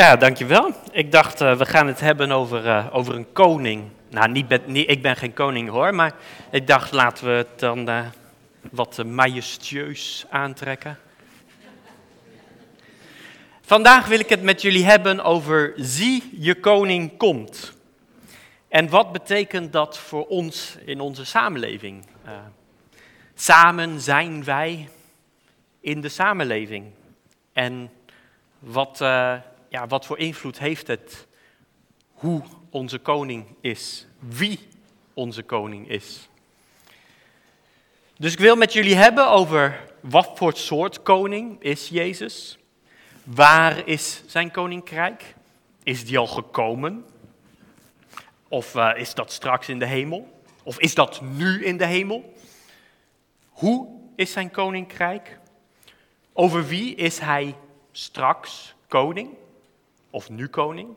Ja, dankjewel. Ik dacht, uh, we gaan het hebben over, uh, over een koning. Nou, niet, ik ben geen koning hoor, maar ik dacht, laten we het dan uh, wat majestueus aantrekken. Vandaag wil ik het met jullie hebben over zie je koning komt. En wat betekent dat voor ons in onze samenleving? samen zijn wij in de samenleving. En wat, ja, wat voor invloed heeft het hoe onze koning is, wie onze koning is. Dus ik wil met jullie hebben over wat voor soort koning is Jezus? Waar is zijn koninkrijk? Is die al gekomen? Of uh, is dat straks in de hemel? Of is dat nu in de hemel? Hoe is zijn koninkrijk? Over wie is hij straks koning? Of nu koning.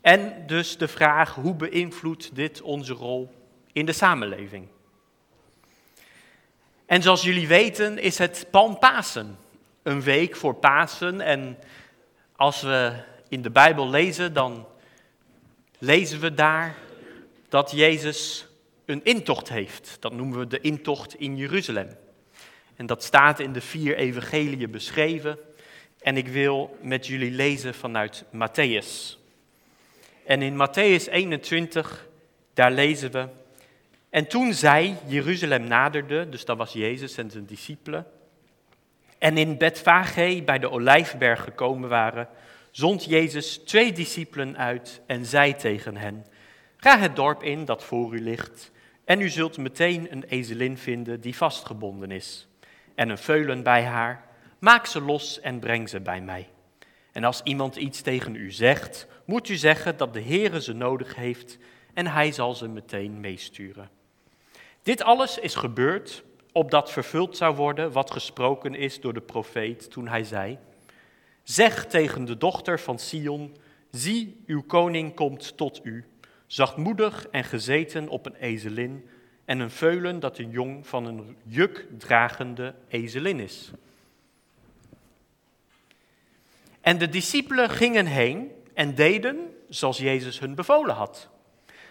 En dus de vraag hoe beïnvloedt dit onze rol in de samenleving. En zoals jullie weten is het Palmpasen, een week voor Pasen. En als we in de Bijbel lezen, dan lezen we daar dat Jezus een intocht heeft. Dat noemen we de intocht in Jeruzalem. En dat staat in de vier evangeliën beschreven. En ik wil met jullie lezen vanuit Matthäus. En in Matthäus 21, daar lezen we. En toen zij Jeruzalem naderde, dus dat was Jezus en zijn discipelen, en in Betfage bij de Olijfberg gekomen waren, zond Jezus twee discipelen uit en zei tegen hen, ga het dorp in dat voor u ligt, en u zult meteen een ezelin vinden die vastgebonden is, en een veulen bij haar Maak ze los en breng ze bij mij. En als iemand iets tegen u zegt, moet u zeggen dat de Heere ze nodig heeft en hij zal ze meteen meesturen. Dit alles is gebeurd opdat vervuld zou worden wat gesproken is door de profeet toen hij zei: Zeg tegen de dochter van Sion: Zie, uw koning komt tot u, zachtmoedig en gezeten op een ezelin en een veulen dat een jong van een juk dragende ezelin is. En de discipelen gingen heen en deden zoals Jezus hun bevolen had.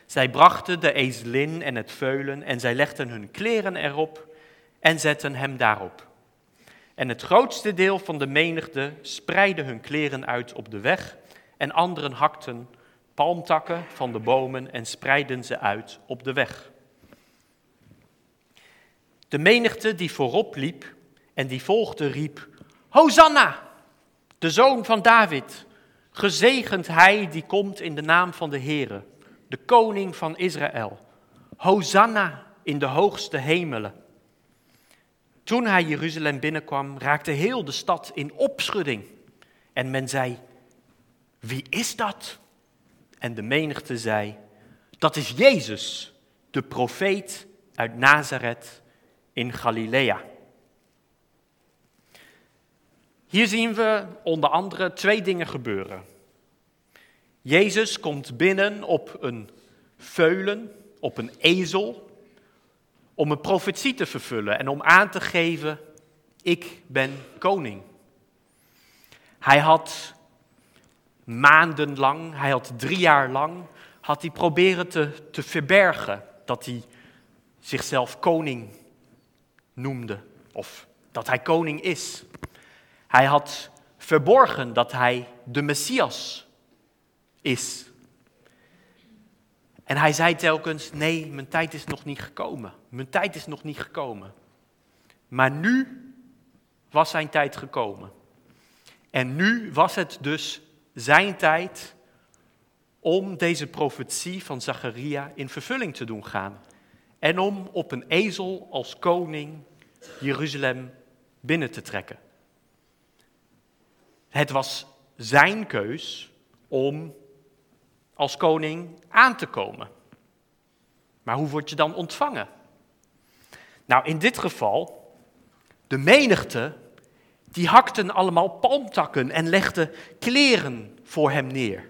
Zij brachten de ezelin en het veulen en zij legden hun kleren erop en zetten hem daarop. En het grootste deel van de menigte spreidde hun kleren uit op de weg en anderen hakten palmtakken van de bomen en spreidden ze uit op de weg. De menigte die voorop liep en die volgde riep, Hosanna! De zoon van David. Gezegend hij die komt in de naam van de Heere, de koning van Israël. Hosanna in de hoogste hemelen. Toen hij Jeruzalem binnenkwam, raakte heel de stad in opschudding. En men zei, wie is dat? En de menigte zei, dat is Jezus, de profeet uit Nazareth in Galilea. Hier zien we onder andere twee dingen gebeuren. Jezus komt binnen op een veulen, op een ezel, om een profetie te vervullen en om aan te geven, ik ben koning. Hij had maandenlang, hij had drie jaar lang, had hij proberen te, te verbergen dat hij zichzelf koning noemde of dat hij koning is. Hij had verborgen dat hij de Messias is. En hij zei telkens: Nee, mijn tijd is nog niet gekomen. Mijn tijd is nog niet gekomen. Maar nu was zijn tijd gekomen. En nu was het dus zijn tijd om deze profetie van Zacharia in vervulling te doen gaan. En om op een ezel als koning Jeruzalem binnen te trekken. Het was zijn keus om als koning aan te komen. Maar hoe word je dan ontvangen? Nou, in dit geval, de menigte, die hakten allemaal palmtakken en legden kleren voor hem neer.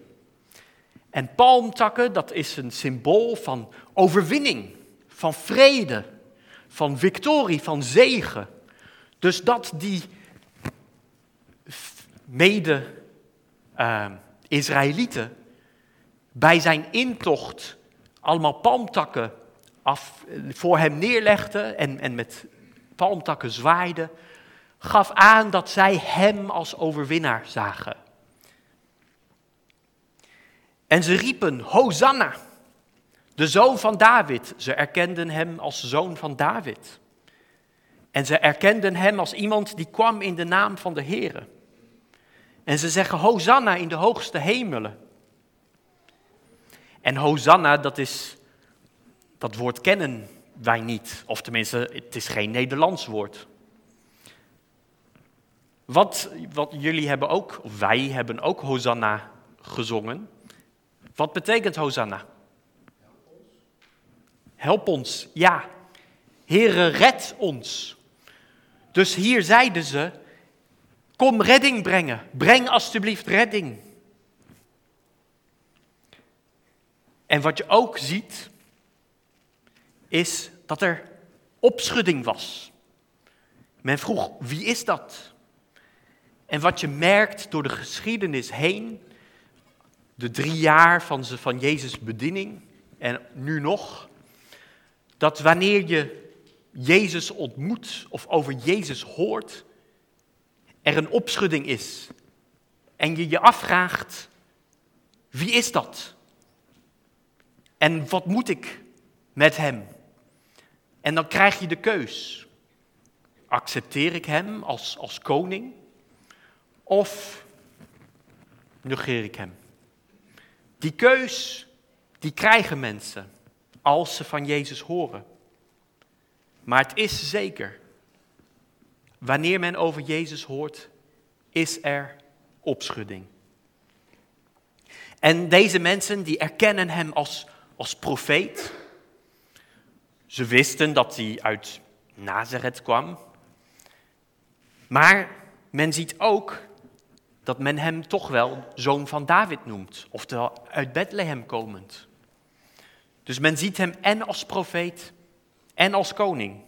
En palmtakken, dat is een symbool van overwinning, van vrede, van victorie, van zegen. Dus dat die mede uh, Israëlieten bij zijn intocht allemaal palmtakken af, voor hem neerlegden en, en met palmtakken zwaaiden, gaf aan dat zij hem als overwinnaar zagen. En ze riepen, Hosanna, de zoon van David. Ze erkenden hem als zoon van David. En ze erkenden hem als iemand die kwam in de naam van de Heere. En ze zeggen Hosanna in de hoogste hemelen. En Hosanna, dat is, dat woord kennen wij niet. Of tenminste, het is geen Nederlands woord. Wat, wat jullie hebben ook, of wij hebben ook Hosanna gezongen. Wat betekent Hosanna? Help ons, ja. Heere, red ons. Dus hier zeiden ze, kom redding brengen. Breng alstublieft redding. En wat je ook ziet, is dat er opschudding was. Men vroeg, wie is dat? En wat je merkt door de geschiedenis heen, de drie jaar van, van Jezus' bediening en nu nog, dat wanneer je Jezus ontmoet of over Jezus hoort, er een opschudding is. En je je afvraagt, wie is dat? En wat moet ik met hem? En dan krijg je de keus. Accepteer ik hem als, als koning? Of negeer ik hem? Die keus, die krijgen mensen als ze van Jezus horen. Maar het is zeker, wanneer men over Jezus hoort, is er opschudding. En deze mensen die erkennen hem als, als profeet. Ze wisten dat hij uit Nazareth kwam. Maar men ziet ook dat men hem toch wel zoon van David noemt, oftewel uit Bethlehem komend. Dus men ziet hem en als profeet en als koning.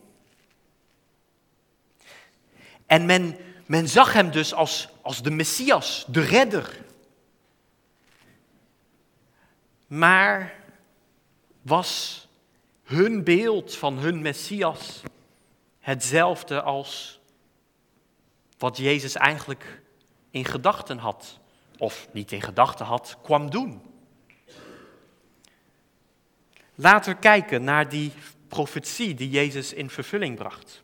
En men, men zag hem dus als, als de Messias, de redder. Maar was hun beeld van hun Messias hetzelfde als wat Jezus eigenlijk in gedachten had, of niet in gedachten had, kwam doen? Laten we kijken naar die profetie die Jezus in vervulling bracht.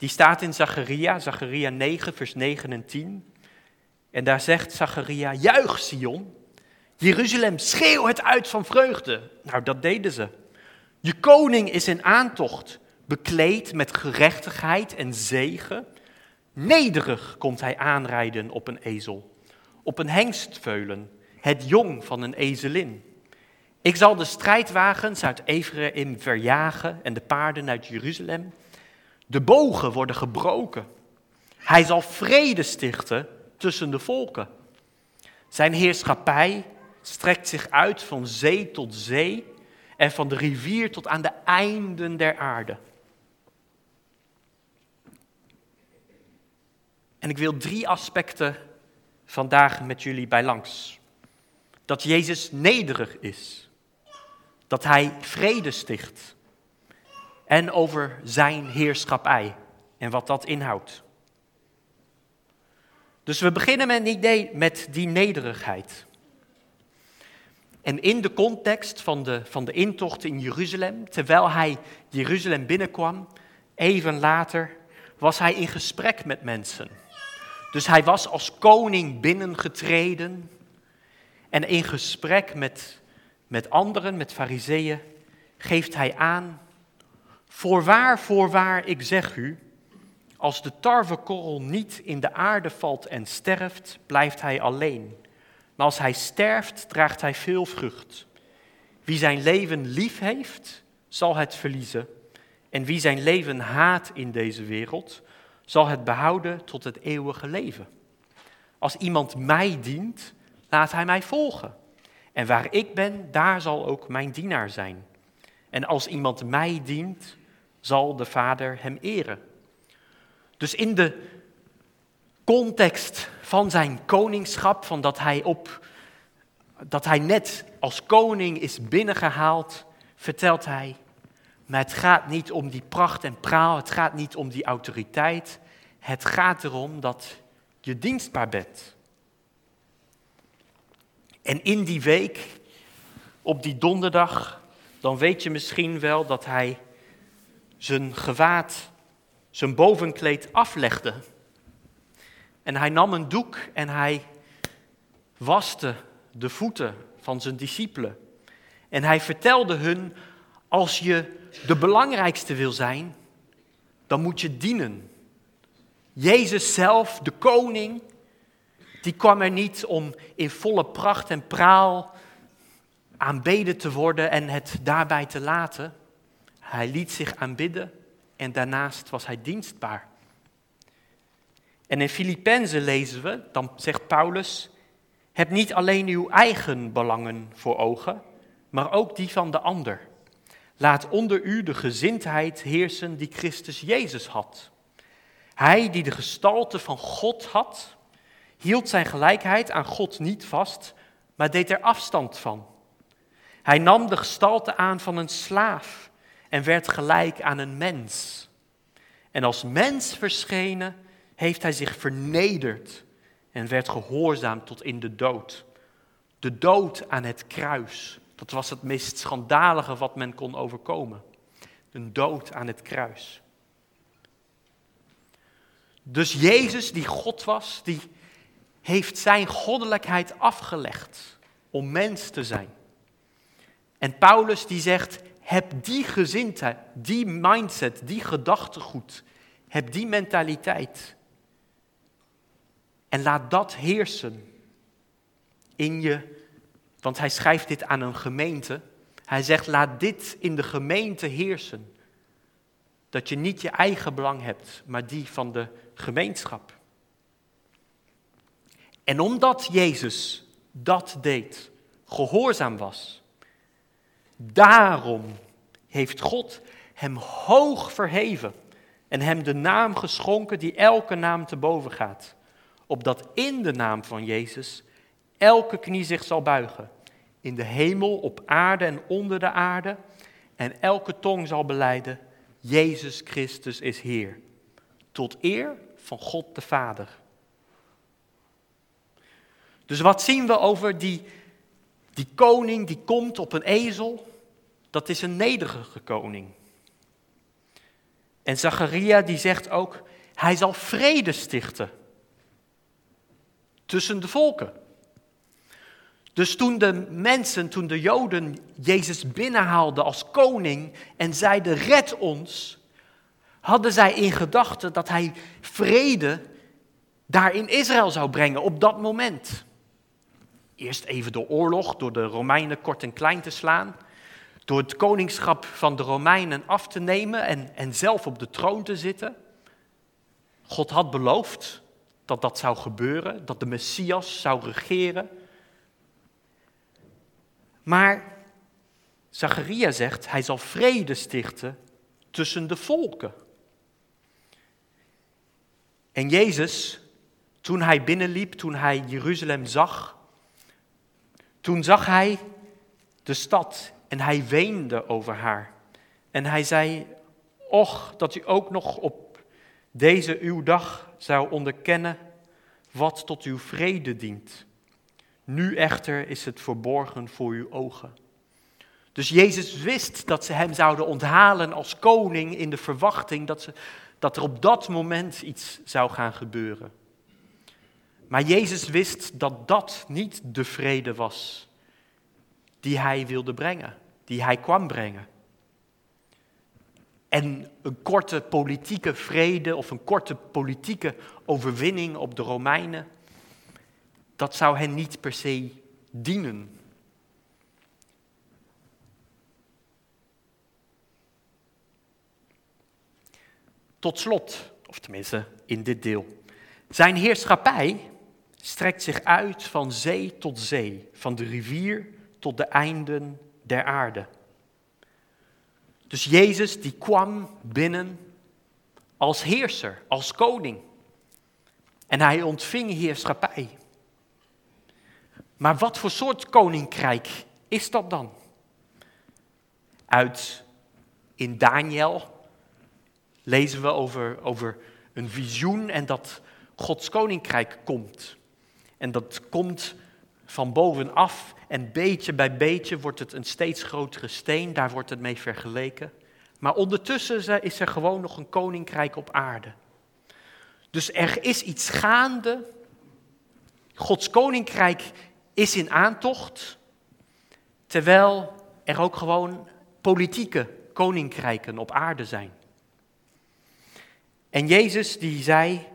Die staat in Zacharia, Zacharia 9, vers 9 en 10. En daar zegt Zacharia, juich Sion, Jeruzalem, schreeuw het uit van vreugde. Nou, dat deden ze. Je koning is in aantocht, bekleed met gerechtigheid en zegen. Nederig komt hij aanrijden op een ezel, op een hengstveulen, het jong van een ezelin. Ik zal de strijdwagens uit Ephraim verjagen en de paarden uit Jeruzalem. De bogen worden gebroken. Hij zal vrede stichten tussen de volken. Zijn heerschappij strekt zich uit van zee tot zee en van de rivier tot aan de einden der aarde. En ik wil drie aspecten vandaag met jullie bij langs. Dat Jezus nederig is dat hij vrede sticht. En over zijn heerschappij en wat dat inhoudt. Dus we beginnen met, idee, met die nederigheid. En in de context van de, van de intocht in Jeruzalem, terwijl hij Jeruzalem binnenkwam, even later, was hij in gesprek met mensen. Dus hij was als koning binnengetreden en in gesprek met met anderen, met fariseeën, geeft hij aan, voorwaar, voorwaar, ik zeg u, als de tarwekorrel niet in de aarde valt en sterft, blijft hij alleen. Maar als hij sterft, draagt hij veel vrucht. Wie zijn leven lief heeft, zal het verliezen. En wie zijn leven haat in deze wereld, zal het behouden tot het eeuwige leven. Als iemand mij dient, laat hij mij volgen. En waar ik ben, daar zal ook mijn dienaar zijn. En als iemand mij dient, zal de Vader hem eren. Dus in de context van zijn koningschap, van dat hij, op, dat hij net als koning is binnengehaald, vertelt hij, maar het gaat niet om die pracht en praal, het gaat niet om die autoriteit, het gaat erom dat je dienstbaar bent. En in die week, op die donderdag, dan weet je misschien wel dat hij zijn gewaad, zijn bovenkleed aflegde. En hij nam een doek en hij waste de voeten van zijn discipelen. En hij vertelde hun, als je de belangrijkste wil zijn, dan moet je dienen. Jezus zelf, de koning, die kwam er niet om in volle pracht en praal aanbeden te worden en het daarbij te laten. Hij liet zich aanbidden en daarnaast was hij dienstbaar. En in Filippenzen lezen we, dan zegt Paulus, heb niet alleen uw eigen belangen voor ogen, maar ook die van de ander. Laat onder u de gezindheid heersen die Christus Jezus had. Hij die de gestalte van God had, hield zijn gelijkheid aan God niet vast, maar deed er afstand van. Hij nam de gestalte aan van een slaaf en werd gelijk aan een mens. En als mens verschenen, heeft hij zich vernederd en werd gehoorzaam tot in de dood. De dood aan het kruis. Dat was het meest schandalige wat men kon overkomen. Een dood aan het kruis. Dus Jezus, die God was, die heeft zijn goddelijkheid afgelegd om mens te zijn. En Paulus die zegt, heb die gezindheid, die mindset, die gedachtegoed, heb die mentaliteit. En laat dat heersen in je, want hij schrijft dit aan een gemeente. Hij zegt, laat dit in de gemeente heersen. Dat je niet je eigen belang hebt, maar die van de gemeenschap. En omdat Jezus dat deed, gehoorzaam was, daarom heeft God hem hoog verheven en hem de naam geschonken die elke naam te boven gaat. Opdat in de naam van Jezus elke knie zich zal buigen. In de hemel, op aarde en onder de aarde. En elke tong zal beleiden, Jezus Christus is Heer. Tot eer van God de Vader. Dus wat zien we over die, die koning die komt op een ezel? Dat is een nederige koning. En Zacharia die zegt ook, hij zal vrede stichten tussen de volken. Dus toen de mensen, toen de Joden Jezus binnenhaalden als koning en zeiden red ons, hadden zij in gedachten dat hij vrede daar in Israël zou brengen op dat moment. Eerst even door oorlog, door de Romeinen kort en klein te slaan, door het koningschap van de Romeinen af te nemen en, en zelf op de troon te zitten. God had beloofd dat dat zou gebeuren, dat de Messias zou regeren. Maar Zacharia zegt, hij zal vrede stichten tussen de volken. En Jezus, toen hij binnenliep, toen hij Jeruzalem zag, toen zag hij de stad en hij weende over haar. En hij zei, och, dat u ook nog op deze uw dag zou onderkennen wat tot uw vrede dient. Nu echter is het verborgen voor uw ogen. Dus Jezus wist dat ze hem zouden onthalen als koning in de verwachting dat, ze, dat er op dat moment iets zou gaan gebeuren. Maar Jezus wist dat dat niet de vrede was die hij wilde brengen, die hij kwam brengen. En een korte politieke vrede of een korte politieke overwinning op de Romeinen, dat zou hen niet per se dienen. Tot slot, of tenminste in dit deel. Zijn heerschappij strekt zich uit van zee tot zee, van de rivier tot de einden der aarde. Dus Jezus die kwam binnen als heerser, als koning. En hij ontving heerschappij. Maar wat voor soort koninkrijk is dat dan? Uit in Daniel lezen we over, over een visioen en dat Gods koninkrijk komt. En dat komt van bovenaf en beetje bij beetje wordt het een steeds grotere steen, daar wordt het mee vergeleken. Maar ondertussen is er gewoon nog een koninkrijk op aarde. Dus er is iets gaande. Gods koninkrijk is in aantocht, terwijl er ook gewoon politieke koninkrijken op aarde zijn. En Jezus die zei,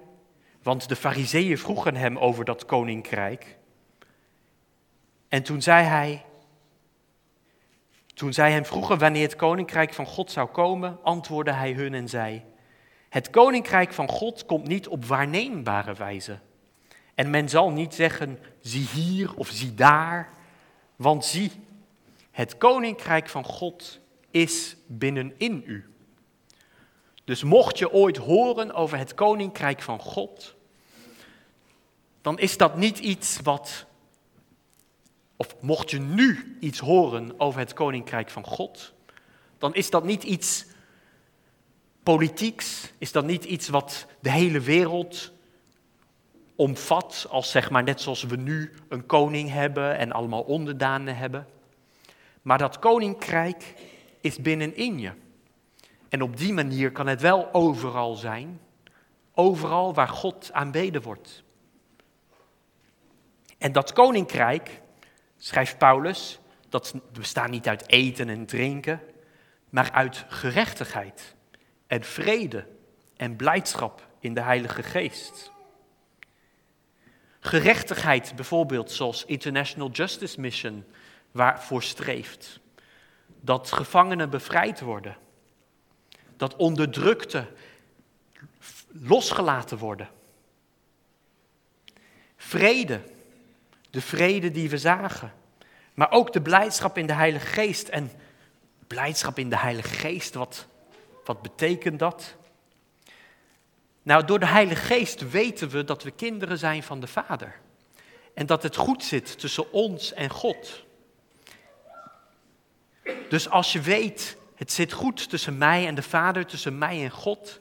want de fariseeën vroegen hem over dat koninkrijk. En toen zei hij, toen zij hem vroegen wanneer het koninkrijk van God zou komen, antwoordde hij hun en zei, het koninkrijk van God komt niet op waarneembare wijze. En men zal niet zeggen, zie hier of zie daar, want zie, het koninkrijk van God is binnenin u. Dus mocht je ooit horen over het koninkrijk van God, dan is dat niet iets wat, of mocht je nu iets horen over het koninkrijk van God, dan is dat niet iets politieks, is dat niet iets wat de hele wereld omvat, als zeg maar net zoals we nu een koning hebben en allemaal onderdanen hebben. Maar dat koninkrijk is binnenin je. En op die manier kan het wel overal zijn, overal waar God aanbeden wordt. En dat koninkrijk, schrijft Paulus, dat bestaat niet uit eten en drinken, maar uit gerechtigheid en vrede en blijdschap in de Heilige Geest. Gerechtigheid bijvoorbeeld, zoals International Justice Mission waarvoor streeft. Dat gevangenen bevrijd worden. Dat onderdrukte losgelaten worden. Vrede, de vrede die we zagen. Maar ook de blijdschap in de Heilige Geest. En blijdschap in de Heilige Geest, wat, wat betekent dat? Nou, door de Heilige Geest weten we dat we kinderen zijn van de Vader. En dat het goed zit tussen ons en God. Dus als je weet, het zit goed tussen mij en de Vader, tussen mij en God,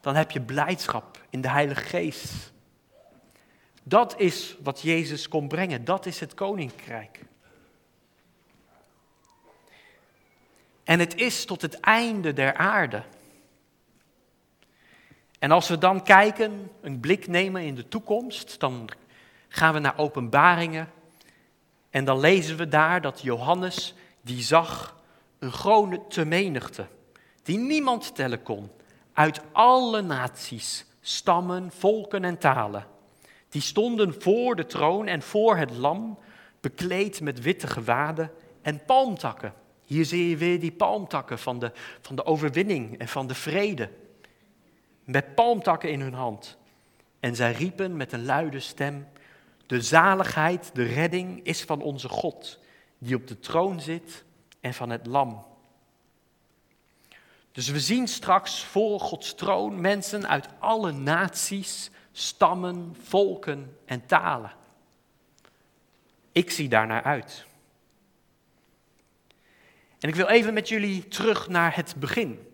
dan heb je blijdschap in de Heilige Geest. Dat is wat Jezus kon brengen, dat is het koninkrijk. En het is tot het einde der aarde. En als we dan kijken, een blik nemen in de toekomst, dan gaan we naar openbaringen. En dan lezen we daar dat Johannes, die zag een grote menigte, die niemand tellen kon, uit alle naties, stammen, volken en talen. Die stonden voor de troon en voor het lam, bekleed met witte gewaden en palmtakken. Hier zie je weer die palmtakken van de, van de overwinning en van de vrede met palmtakken in hun hand. En zij riepen met een luide stem, de zaligheid, de redding is van onze God, die op de troon zit en van het lam. Dus we zien straks voor Gods troon mensen uit alle naties, stammen, volken en talen. Ik zie daarnaar uit. En ik wil even met jullie terug naar het begin.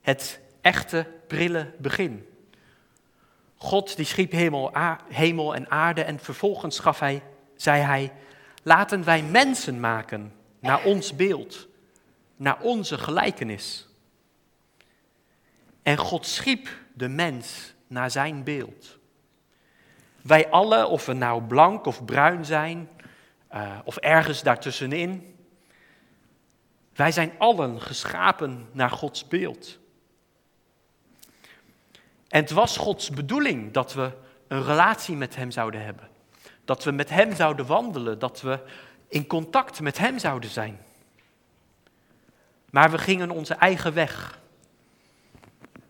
Het echte, prille begin. God die schiep hemel, hemel en aarde en vervolgens gaf hij, zei hij, laten wij mensen maken naar ons beeld, naar onze gelijkenis. En God schiep de mens naar zijn beeld. Wij alle, of we nou blank of bruin zijn, uh, of ergens daartussenin, wij zijn allen geschapen naar Gods beeld. En het was Gods bedoeling dat we een relatie met Hem zouden hebben. Dat we met Hem zouden wandelen, dat we in contact met Hem zouden zijn. Maar we gingen onze eigen weg.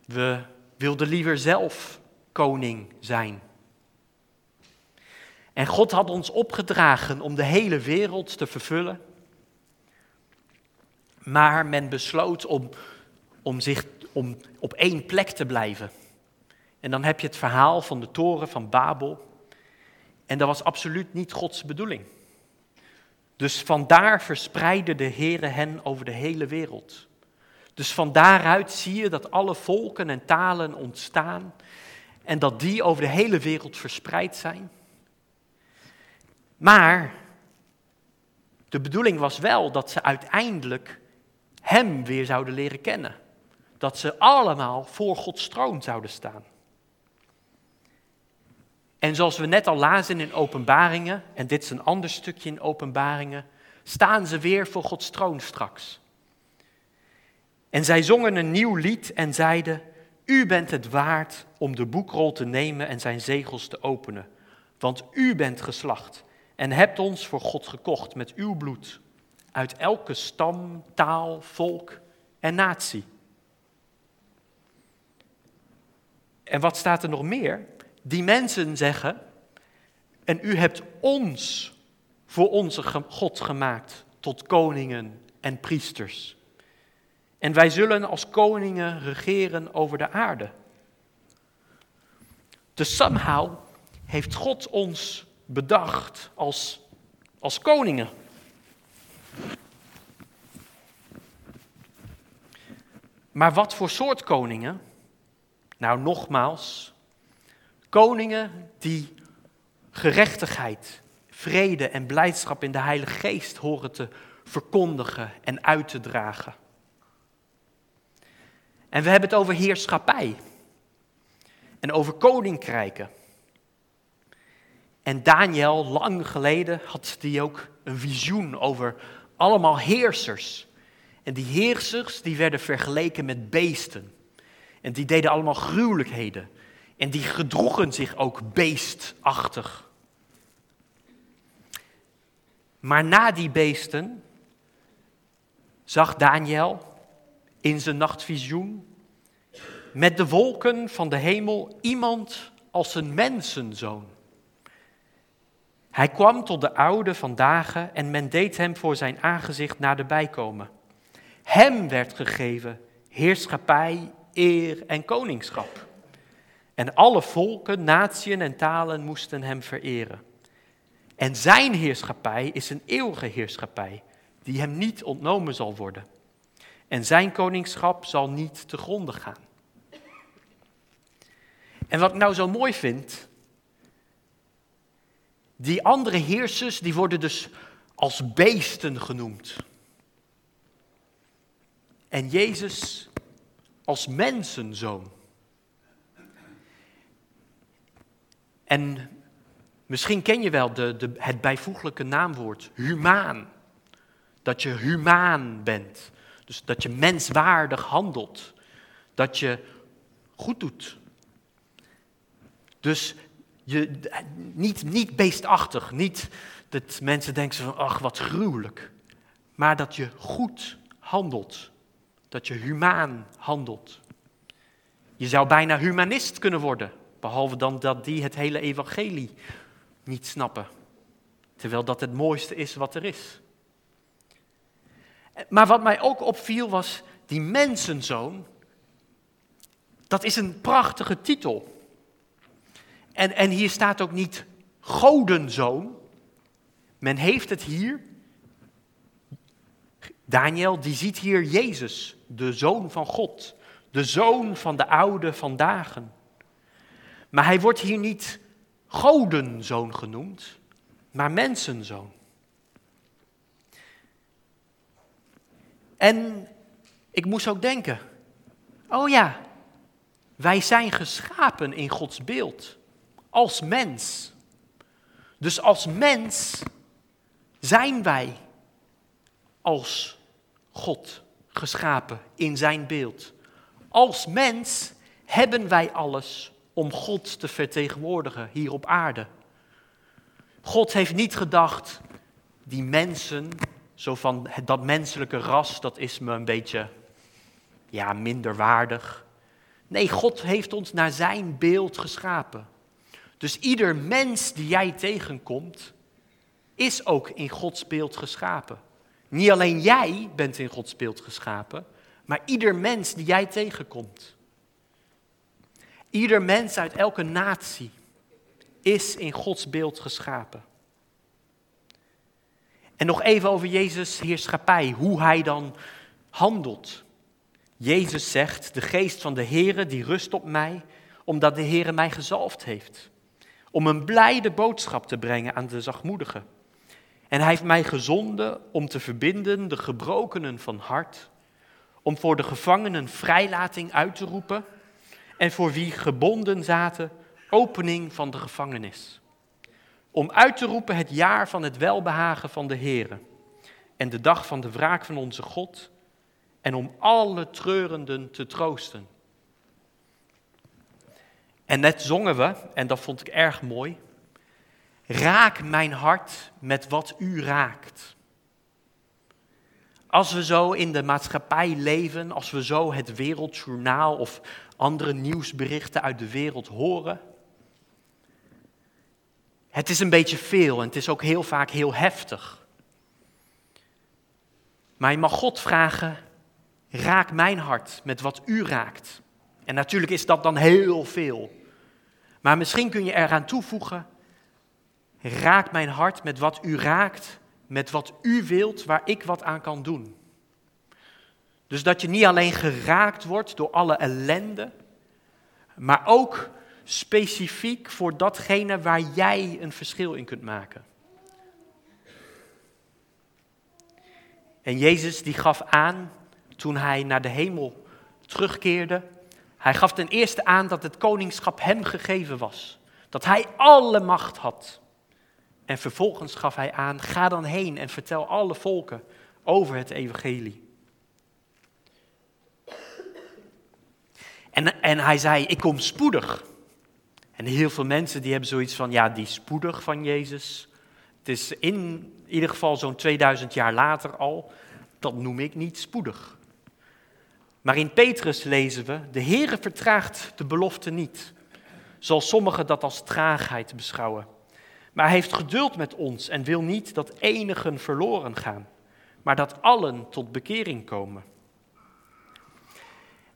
We wilden liever zelf koning zijn. En God had ons opgedragen om de hele wereld te vervullen. Maar men besloot om, om, zich, om op één plek te blijven En dan heb je het verhaal van de toren van Babel. En dat was absoluut niet Gods bedoeling. Dus vandaar verspreidde de Heere hen over de hele wereld. Dus van daaruit zie je dat alle volken en talen ontstaan en dat die over de hele wereld verspreid zijn. Maar de bedoeling was wel dat ze uiteindelijk Hem weer zouden leren kennen. Dat ze allemaal voor Gods troon zouden staan. En zoals we net al lazen in openbaringen, en dit is een ander stukje in openbaringen, staan ze weer voor Gods troon straks. En zij zongen een nieuw lied en zeiden, u bent het waard om de boekrol te nemen en zijn zegels te openen, want u bent geslacht en hebt ons voor God gekocht met uw bloed, uit elke stam, taal, volk en natie. En wat staat er nog meer? Die mensen zeggen, en u hebt ons voor onze God gemaakt tot koningen en priesters. En wij zullen als koningen regeren over de aarde. Dus somehow heeft God ons bedacht als, als koningen. Maar wat voor soort koningen? Nou, nogmaals, koningen die gerechtigheid, vrede en blijdschap in de Heilige Geest horen te verkondigen en uit te dragen. En we hebben het over heerschappij en over koninkrijken. En Daniel, lang geleden, had die ook een visioen over allemaal heersers. En die heersers die werden vergeleken met beesten. En die deden allemaal gruwelijkheden. En die gedroegen zich ook beestachtig. Maar na die beesten zag Daniel in zijn nachtvisioen met de wolken van de hemel iemand als een mensenzoon. Hij kwam tot de oude van dagen en men deed hem voor zijn aangezicht naderbij komen. Hem werd gegeven heerschappij, eer en koningschap. En alle volken, natieën en talen moesten hem vereren. En zijn heerschappij is een eeuwige heerschappij, die hem niet ontnomen zal worden. En zijn koningschap zal niet te gronden gaan. En wat ik nou zo mooi vind, die andere heersers, die worden dus als beesten genoemd. En Jezus als mensenzoon. En misschien ken je wel de, de, het bijvoeglijke naamwoord humaan. Dat je humaan bent. Dus dat je menswaardig handelt. Dat je goed doet. Dus je, niet, niet beestachtig, niet dat mensen denken van, ach wat gruwelijk. Maar dat je goed handelt, dat je humaan handelt. Je zou bijna humanist kunnen worden, behalve dan dat die het hele evangelie niet snappen. Terwijl dat het mooiste is wat er is. Maar wat mij ook opviel was, die mensenzoon, dat is een prachtige titel. En, en hier staat ook niet godenzoon. Men heeft het hier. Daniel, die ziet hier Jezus, de zoon van God. De zoon van de oude vandaag. Maar hij wordt hier niet godenzoon genoemd, maar mensenzoon. En ik moest ook denken, oh ja, wij zijn geschapen in Gods beeld als mens. Dus als mens zijn wij als God geschapen in zijn beeld. Als mens hebben wij alles om God te vertegenwoordigen hier op aarde. God heeft niet gedacht, die mensen, zo van dat menselijke ras, dat is me een beetje ja, minder waardig. Nee, God heeft ons naar zijn beeld geschapen. Dus ieder mens die jij tegenkomt, is ook in Gods beeld geschapen. Niet alleen jij bent in Gods beeld geschapen, maar ieder mens die jij tegenkomt. Ieder mens uit elke natie is in Gods beeld geschapen. En nog even over Jezus' heerschappij, hoe hij dan handelt. Jezus zegt, de geest van de Heere die rust op mij, omdat de Heere mij gezalfd heeft. Om een blijde boodschap te brengen aan de zachtmoedigen. En hij heeft mij gezonden om te verbinden de gebrokenen van hart, om voor de gevangenen vrijlating uit te roepen en voor wie gebonden zaten opening van de gevangenis. Om uit te roepen het jaar van het welbehagen van de Heere en de dag van de wraak van onze God en om alle treurenden te troosten. En net zongen we, en dat vond ik erg mooi, raak mijn hart met wat u raakt. Als we zo in de maatschappij leven, als we zo het wereldjournaal of andere nieuwsberichten uit de wereld horen, het is een beetje veel en het is ook heel vaak heel heftig. Maar je mag God vragen, raak mijn hart met wat u raakt. En natuurlijk is dat dan heel veel. Maar misschien kun je eraan toevoegen, raak mijn hart met wat u raakt, met wat u wilt, waar ik wat aan kan doen. Dus dat je niet alleen geraakt wordt door alle ellende, maar ook specifiek voor datgene waar jij een verschil in kunt maken. En Jezus die gaf aan toen hij naar de hemel terugkeerde. Hij gaf ten eerste aan dat het koningschap hem gegeven was. Dat hij alle macht had. En vervolgens gaf hij aan, ga dan heen en vertel alle volken over het evangelie. En, en hij zei, ik kom spoedig. En heel veel mensen die hebben zoiets van, ja, die spoedig van Jezus. Het is in ieder geval zo'n 2000 jaar later al. Dat noem ik niet spoedig. Maar in Petrus lezen we, de Heere vertraagt de belofte niet, zoals sommigen dat als traagheid beschouwen. Maar hij heeft geduld met ons en wil niet dat enigen verloren gaan, maar dat allen tot bekering komen.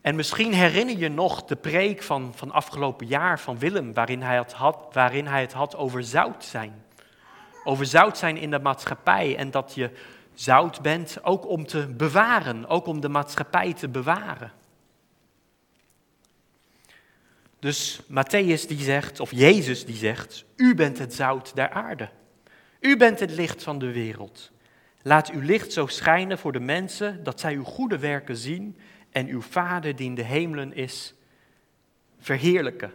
En misschien herinner je nog de preek van, van afgelopen jaar van Willem, waarin hij, het had, waarin hij het had over zout zijn. Over zout zijn in de maatschappij en dat je zout bent ook om te bewaren, ook om de maatschappij te bewaren. Dus Matthäus die zegt, of Jezus die zegt, u bent het zout der aarde. U bent het licht van de wereld. Laat uw licht zo schijnen voor de mensen dat zij uw goede werken zien en uw Vader die in de hemelen is, verheerlijken.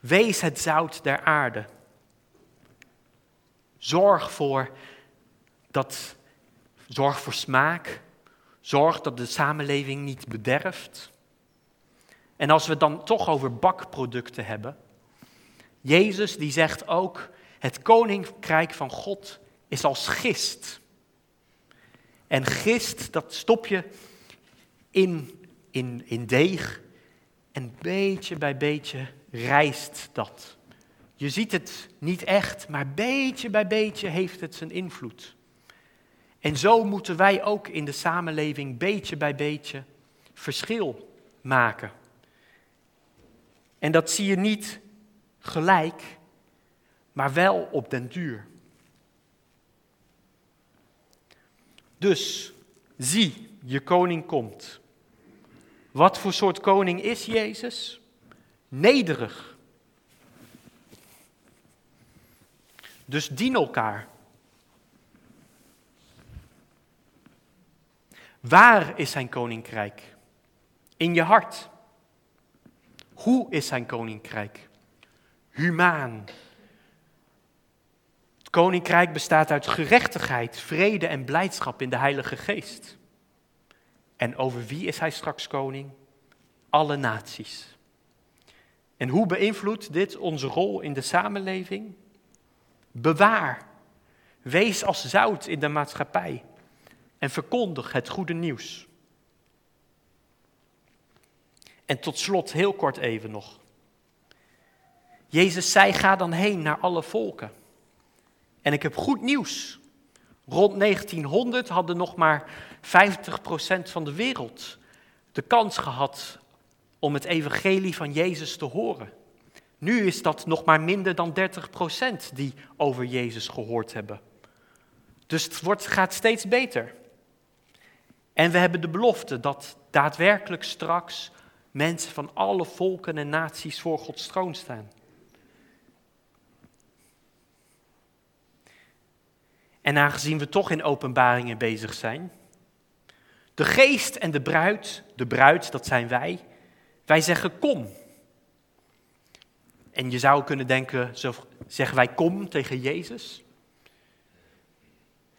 Wees het zout der aarde. Zorg voor dat, zorg voor smaak. Zorg dat de samenleving niet bederft. En als we het dan toch over bakproducten hebben. Jezus die zegt ook, het koninkrijk van God is als gist. En gist, dat stop je in, in, in deeg. En beetje bij beetje rijst dat. Je ziet het niet echt, maar beetje bij beetje heeft het zijn invloed. En zo moeten wij ook in de samenleving beetje bij beetje verschil maken. En dat zie je niet gelijk, maar wel op den duur. Dus zie, je koning komt. Wat voor soort koning is Jezus? Nederig. Dus dien elkaar. Waar is zijn koninkrijk? In je hart. Hoe is zijn koninkrijk? Humaan. Het koninkrijk bestaat uit gerechtigheid, vrede en blijdschap in de Heilige Geest. En over wie is hij straks koning? Alle naties. En hoe beïnvloedt dit onze rol in de samenleving? Bewaar. Wees als zout in de maatschappij. En verkondig het goede nieuws. En tot slot, heel kort even nog. Jezus zei: Ga dan heen naar alle volken. En ik heb goed nieuws. Rond 1900 hadden nog maar 50% van de wereld de kans gehad om het evangelie van Jezus te horen. Nu is dat nog maar minder dan 30% die over Jezus gehoord hebben. Dus het wordt, gaat steeds beter. En we hebben de belofte dat daadwerkelijk straks mensen van alle volken en naties voor Gods troon staan. En aangezien we toch in openbaringen bezig zijn, de geest en de bruid, de bruid, dat zijn wij, wij zeggen kom. En je zou kunnen denken, zeggen wij kom tegen Jezus.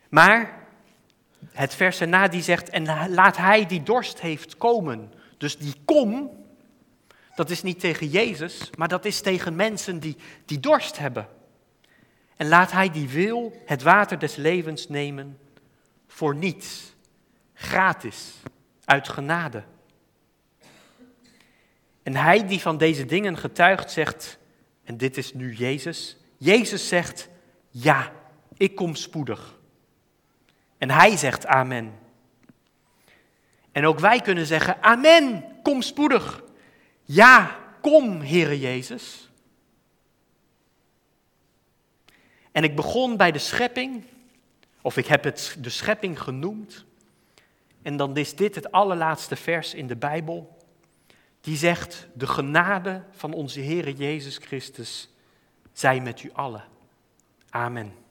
Maar het vers erna die zegt, en laat hij die dorst heeft komen. Dus die kom, dat is niet tegen Jezus, maar dat is tegen mensen die, die dorst hebben. En laat hij die wil het water des levens nemen voor niets, gratis, uit genade. En hij die van deze dingen getuigt zegt, en dit is nu Jezus, Jezus zegt, ja, ik kom spoedig. En hij zegt amen. En ook wij kunnen zeggen, amen, kom spoedig. Ja, kom, Heere Jezus. En ik begon bij de schepping, of ik heb het de schepping genoemd. En dan is dit het allerlaatste vers in de Bijbel. Die zegt, de genade van onze Heere Jezus Christus zij met u allen. Amen.